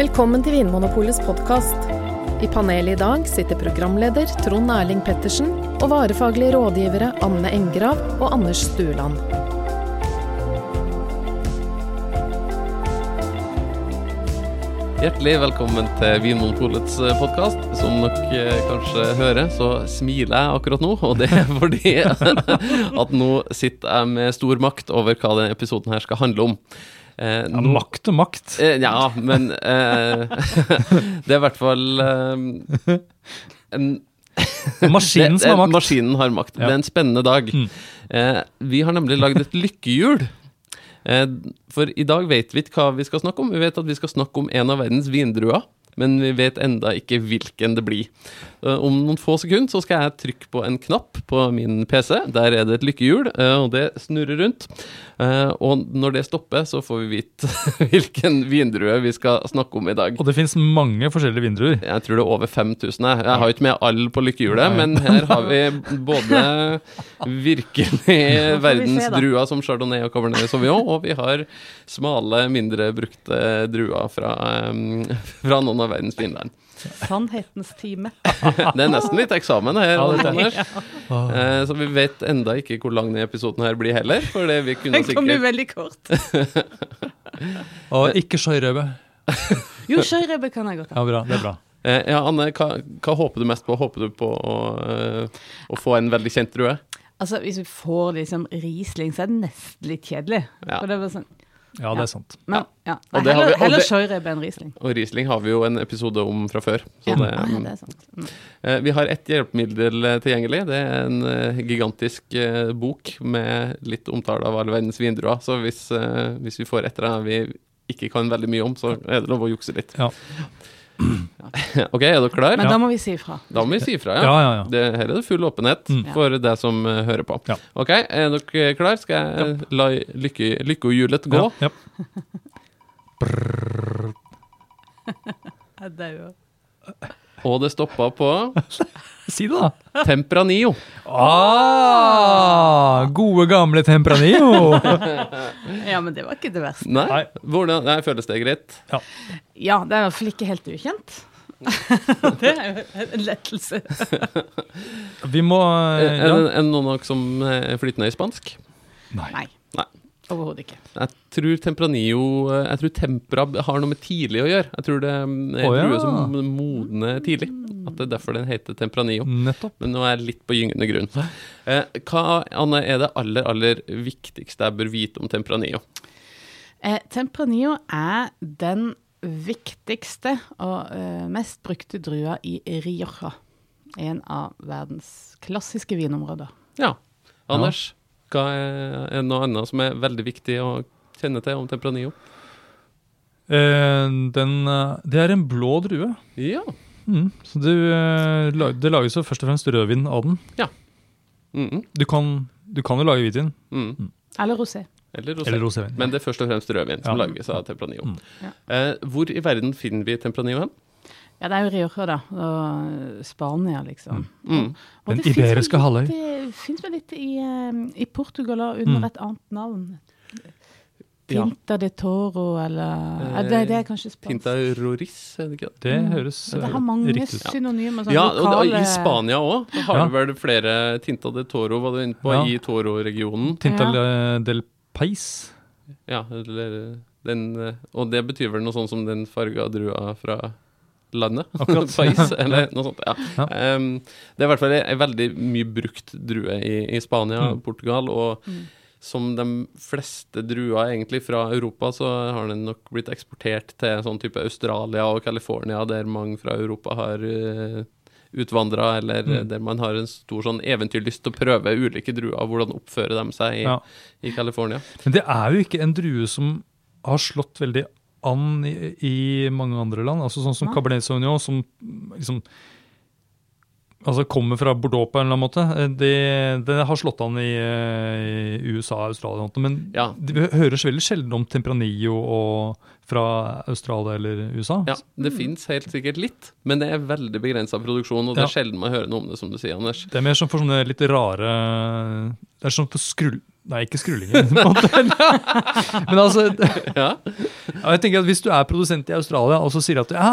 Velkommen til Vinmonopolets podkast. I panelet i dag sitter programleder Trond Erling Pettersen og varefaglige rådgivere Anne Engrav og Anders Stueland. Hjertelig velkommen til Vinmonopolets podkast. Som dere eh, kanskje hører, så smiler jeg akkurat nå. Og det er fordi at nå sitter jeg med stor makt over hva denne episoden her skal handle om. Eh, ja, makt og makt. Eh, ja, men eh, det er i hvert fall eh, en Maskinen som har makt. Maskinen har makt. Ja. Det er en spennende dag. Mm. Eh, vi har nemlig lagd et lykkehjul. Eh, for i dag vet vi ikke hva vi skal snakke om. Vi vet at vi skal snakke om en av verdens vindruer, men vi vet enda ikke hvilken det blir. Om noen få sekunder så skal jeg trykke på en knapp på min PC. Der er det et lykkehjul, eh, og det snurrer rundt. Og når det stopper, så får vi vite hvilken vindrue vi skal snakke om i dag. Og det finnes mange forskjellige vindruer. Jeg tror det er over 5000. Jeg, jeg har ikke med alle på lykkehjulet, men her har vi både virkelig verdens druer som chardonnay og cabernet sauvignon, og vi har smale, mindre brukte druer fra, fra noen av verdens vinland. Sannhetens time. det er nesten litt eksamen her, Anders. Ja. Så vi vet enda ikke hvor lang denne episoden her blir heller. For det vi kunne sikkert kom jo veldig kort. Og ikke skøyrøve. jo, skøyrøve kan jeg godt ha. Ja, bra, det er bra. Eh, ja, Anne, hva, hva, håper du mest på? Håper du på å, uh, å få en veldig kjent drue? Altså, Hvis vi får liksom Riesling, så er det nesten litt kjedelig. Ja. For det var sånn, ja, det er sant. Men, ja. Nei, heller, vi, heller skøyrebe enn Riesling. Og Riesling har vi jo en episode om fra før. Ja. Det, ja, det, er sant. Mm. Eh, vi har ett hjelpemiddel eh, tilgjengelig. Det er en uh, gigantisk bok med litt omtale av alle verdens vindruer. Så hvis, hvis vi får et eller annet vi ikke kan veldig mye om, så er det lov å jukse litt. Ja. ok, er dere klare? Men da må vi si ifra. Da må vi si ifra, ja. ja, ja, ja. Det, her er det full åpenhet mm. for deg som uh, hører på. Ok, er dere klare? Skal jeg yep. la lykke, lykkehjulet gå? Ja. Jeg dauer. Og det stoppa på Si det, da. Tempranillo. Ah, gode, gamle Tempranillo. ja, men det var ikke det verste. Nei, Hvordan nei, føles det greit? Ja. ja, det er i hvert fall ikke helt ukjent. det er jo en lettelse. Vi må ja. Er det noen av dere som er flytende i spansk? Nei. Nei. Overhodet ikke. Jeg tror Tempranillo Jeg tror tempra har noe med tidlig å gjøre. Jeg tror det er en oh, ja. drue som modner tidlig. At det er derfor den heter Tempranillo. Nettopp. Men nå er jeg litt på gyngende grunn. Eh, hva Anne, er det aller, aller viktigste jeg bør vite om Tempranillo? Eh, Tempranillo er den viktigste og eh, mest brukte drua i Rioja. En av verdens klassiske vinområder. Ja. Anders? Ja. Hva er noe annet som er veldig viktig å kjenne til om Tempranillo? Eh, den, eh, det er en blå drue. Ja. Mm, så det, eh, det, lages jo først og fremst rødvin av den. Ja. Mm -mm. Du, kan, du, kan, jo lage hvitvin. Mm. Mm. Eller rosé. Eller rosé. Eller rosé Men det er først og fremst rødvin som ja. lages av Tempranillo. Mm. Ja. Eh, hvor i verden finner vi Tempranillo hen? Ja, det er jo Rioja, da. Og Spania, liksom. Mm. Mm. Og Den iberiske halvøy. Det fins vel litt i, eh, i Portugal under mm. et annet navn. Tinta de Toro, eller eh, det, det, er kanskje spansk. Tinta Roris, er det ikke det? Det mm. høres riktig ut. Det har mange synonymer. Sånn ja, lokale... og i Spania òg har ja. du vel flere Tinta de Toro, var du inne på, ja. i Toro-regionen. Tinta ja. del Pais. Ja, eller den Og det betyr vel noe sånn som den farga drua fra landet. Akkurat. Eller noe sånt. Ja. ja. Um, det er i hvert fall ei veldig mye brukt drue i, i Spania og mm. Portugal. og mm. Som de fleste druer egentlig fra Europa, så har den nok blitt eksportert til sånn type Australia og California, der mange fra Europa har uh, utvandra, eller mm. der man har en stor sånn eventyrlyst til å prøve ulike druer, hvordan oppfører de seg i, ja. i California. Men det er jo ikke en drue som har slått veldig an i, i, mange andre land. altså Sånn som ja. Cabernet Sauvignon, som liksom altså kommer fra Bordeaux på en eller annen måte. Eh, det, det har slått an i, eh, i USA og Australia, men ja. det høres veldig sjelden om Tempranillo og fra Australia eller USA. Ja, det mm. fins helt sikkert litt, men det er veldig begrensa produksjon, og det er sjelden man hører noe om det, som du sier, Anders. Det er mer som for sånne litt rare Det er sånn for skrull Nei, ikke skrullingen. på en måte. Men altså, Ja. jeg tenker at Hvis du er produsent i Australia og så sier at ja,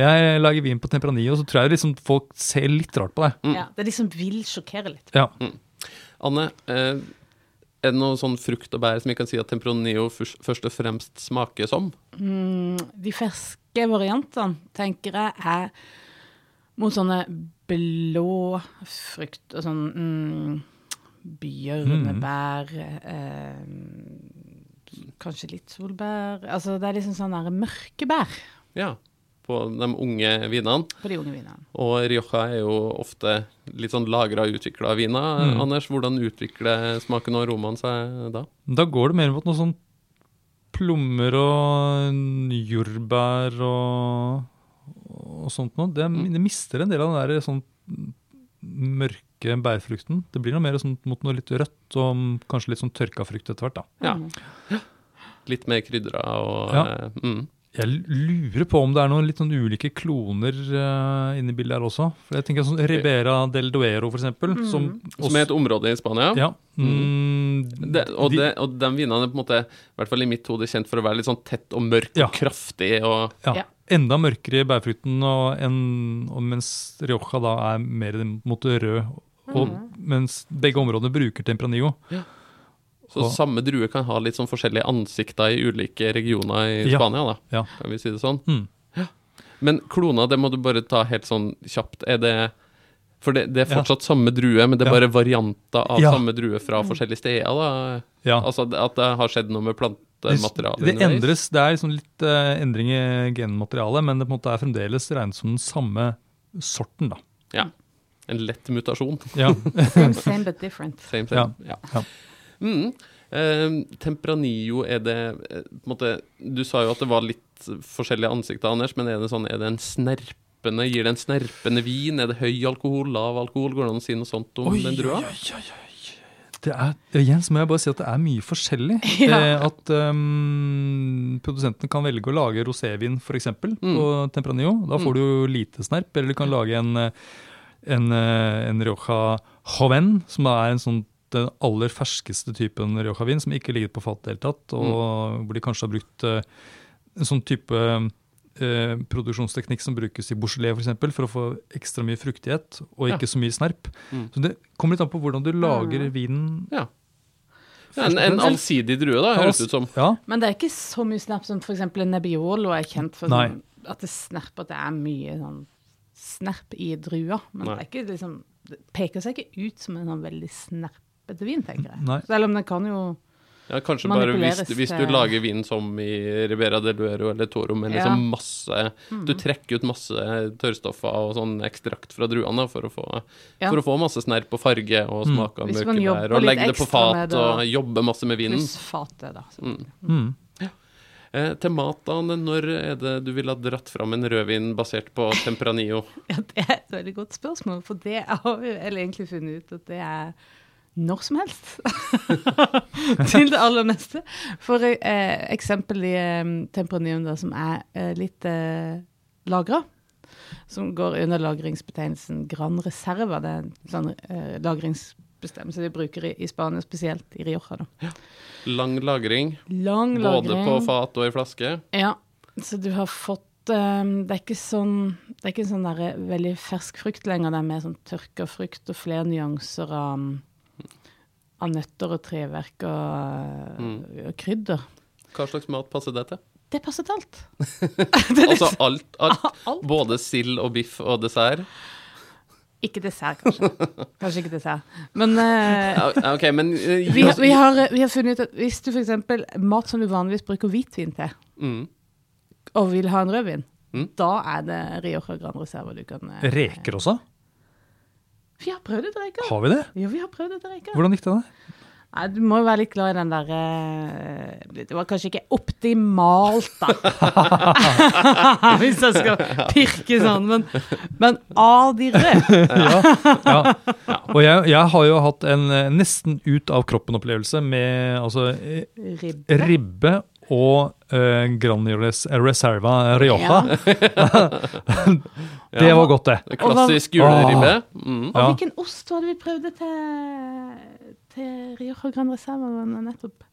jeg lager vin på Tempranillo, så tror jeg liksom folk ser litt rart på deg. Ja, det liksom vil sjokkere litt. Ja. Anne, eh, er det noe sånn frukt og bær som vi kan si at Tempranillo først, og fremst smaker som? De ferske variantene, tenker jeg, er mot sånne blå frukt og sånn mm, bjørnebær eh, Kanskje litt solbær Altså det er liksom sånn der mørkebær. Ja, på de unge vinene. på de unge vinene. Og Rioja er jo ofte litt sånn lagra og utvikla viner. Mm. Anders, hvordan utvikler smaken og aromaen seg da? Da går det mer mot noe sånn plommer og jordbær og, og sånt noe. Det, det mister en del av den der sånn mørke bærfrukten. Det blir noe mer sånn mot noe litt rødt og kanskje litt sånn tørka frukt etter hvert. da. Ja. Litt mer krydra og Ja. eh, mm. Jeg lurer på om det er noen litt sånn ulike kloner uh, inne i bildet her også. For jeg tenker sånn Ribera del Duero, for eksempel. Som, Som er et område i Spania. Ja. Mm, Det, og, de- det, og de vinene er på en måte, i hvert fall i mitt hode, kjent for å være litt sånn tett og mørk Ja. og kraftig. og Ja, Ja. Enda mørkere i bærfrukten, og, en, og mens Rioja da er mer mot rød. Og, Mens begge områdene bruker Tempranillo. Så Og- samme drue kan ha litt sånn forskjellige ansikter i ulike regioner i Ja. Spania, da, Ja. kan vi si det sånn. Mm. Men klona, det må du bare ta helt sånn kjapt. Er det For det, det er Ja. fortsatt samme drue, men det er Ja. bare varianter av Ja. samme drue fra forskjellige steder, da. Ja. Altså at det har skjedd noe med Det, plantematerialet det endres, det er liksom litt uh, endring i genmaterialet, men det på en måte er fremdeles regnet som den samme sorten. da. Ja. En lett mutasjon. Ja, Same, same but different. Same, same. Ja. ja. Mm. Eh, Tempranillo, er det eh, på en måte, Du sa jo at det var litt forskjellige ansikter, Anders, men er det sånn, er det en snerpende Gir det en snerpende vin? Er det høy alkohol, lav alkohol? Går det an å si noe sånt om den drua? Det er, igjen så må jeg bare si at det er mye forskjellig. Ja. Eh, at um, produsentene kan velge å lage rosévin f.eks. Mm. på Tempranillo. Da får du jo lite snerp. Eller du kan lage en, eh, en, eh, en Rioja Joven, som da er en sånn den aller ferskeste typen Rioja-vin, som ikke ligger på fat i det hele tatt. Og hvor de kanskje har brukt eh, en sånn type eh, produksjonsteknikk som brukes i Beaujolais f.eks. For, eksempel, for å få ekstra mye fruktighet og Ja. ikke så mye snerp. Mm. Så det kommer litt an på hvordan du lager vinen. Ja. Ja, en, en allsidig drue, da, høres det ut som. Ja, Men det er ikke så mye snerp som f.eks. Nebbiolo er kjent for. Sånn, at det snerper, at det er mye sånn snerp i drua. Men det, er ikke, liksom, det peker seg ikke ut som en sånn veldig snerpete vin, tenker jeg. Nei. Selv om det kan jo Ja, kanskje bare hvis, hvis du lager vin som i Ribera del Duero eller Toro, med Ja. liksom masse Du trekker ut masse tørrstoffer og sånn ekstrakt fra druene for, å få, Ja. for å få masse snerp og farge og smak av Hvis man mørkebær. Og legge det på fat det, og jobbe masse med vinen. pluss fatet, da. Så. mm. Eh, til mat, da, når er det du ville ha dratt fram en rødvin basert på Tempranillo? Ja, det er et veldig godt spørsmål, for det har vi egentlig funnet ut at det er når som helst. Til det aller meste. For eh, eksempel i eh, da, som er eh, litt eh, lagra. Som går under lagringsbetegnelsen Gran Reserva. Det er en sånn eh, lagringsbestemmelse de bruker i, i Spania, spesielt i Rioja. Da. Lang lagring, Lang lagring, både på fat og i flaske. Ja, så du har fått um, Det er ikke sånn Det er ikke sånn der veldig fersk frukt lenger. Det er mer sånn tørka frukt og flere nyanser av, av nøtter og treverk og, og krydder. Hva slags mat passer det til? Det passer til alt. Altså alt, alt. Alt. Både sild og biff og dessert? Ikke dessert, kanskje. Kanskje ikke dessert. Men uh, okay, men uh, vi, oss- vi, har, vi har funnet ut at hvis du f.eks. mat som du vanligvis bruker hvitvin til, mm. og vil ha en rødvin, Mm. da er det Rioja Gran Reserva du kan uh, Reker også? Vi har prøvd etter reker. Har vi det? Jo, vi har prøvd etter reker. Hvordan gikk det? da? Nei, du må jo være litt glad i den der eh, Det var kanskje ikke optimalt, da. Hvis jeg skal pirke sånn. Men, men av de røde Ja. Og jeg, jeg har jo hatt en eh, nesten ut av kroppen-opplevelse med altså, eh, ribbe ribbe og uh, Granny Res Reserva Rioja. Det var godt, det. Klassisk juleribbe. Mm. Og hvilken ost hadde vi prøvd det til til Rioja Gran Reserva nettopp.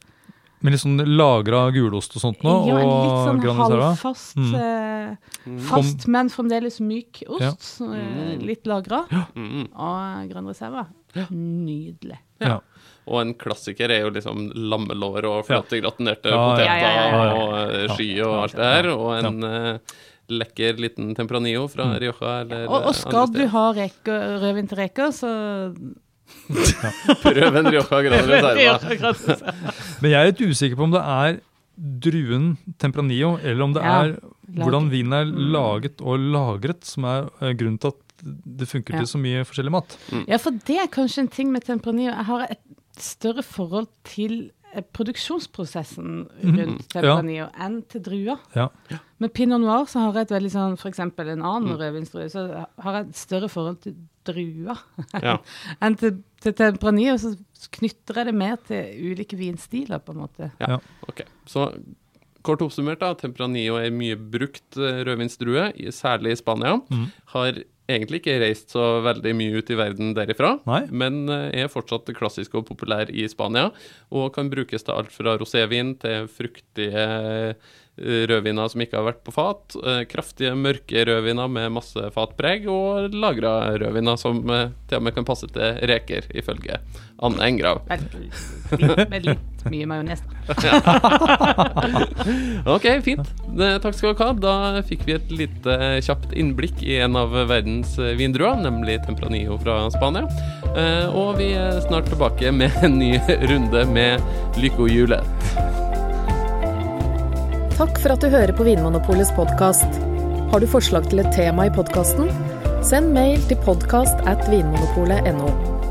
Med litt sånn lagra gulost og sånt nå, ja, en og litt sånn halvfast, Mm. eh, fast, men fremdeles myk ost. Ja. så, eh, Litt lagra. Mm. Og Gran Reserva. Nydelig. Ja. Og en klassiker er jo liksom lammelår og flotte gratinerte Ja, ja. poteter Ja, ja, ja, ja. og eh, sky og alt det her. Og en eh, lekker liten tempranillo fra Mm. Rioja eller Og, og skal andre du ha reker, rødvin Prøv en Rioja Grande Reserva. Men jeg er litt usikker på om det er druen Tempranillo, eller om det Ja, er hvordan vinen er laget og lagret, som er eh, grunnen til at det funker Ja. til så mye forskjellig mat. Ja, for det er kanskje en ting med Tempranillo. Jeg har et større forhold til produksjonsprosessen rundt Tempranillo enn til druer. Ja. Med pinot noir så har jeg et veldig sånn, eksempel en annen rødvinsdrue, så har jeg et større forhold til druer Ja. enn til, til Tempranillo. Så knytter jeg det mer til ulike vinstiler, på en måte. Ja, Ok, så kort oppsummert da, Tempranillo er mye brukt eh, rødvinsdrue, særlig i Spania. Mm. Har egentlig ikke reist så veldig mye ut i verden derifra, Nei. men eh, er fortsatt klassisk og populær i Spania, og kan brukes til alt fra rosévin til fruktige eh, rødviner som ikke har vært på fat, eh, kraftige mørke rødviner med masse fatpreg, og lagra rødviner som til og med kan passe til reker, ifølge Anne Engrav. Med litt, med litt mye majones. da. Ok, fint. Takk skal dere ha. Da fikk vi et lite eh, kjapt innblikk i en av verdens eh, vindruer, nemlig Tempranillo fra Spania. Eh, Og vi er snart tilbake med en ny runde med Lyko-hjulet. Takk for at du hører på Vinmonopolets podkast. Har du forslag til et tema i podkasten? Send mail til podkast at vinmonopolet.no.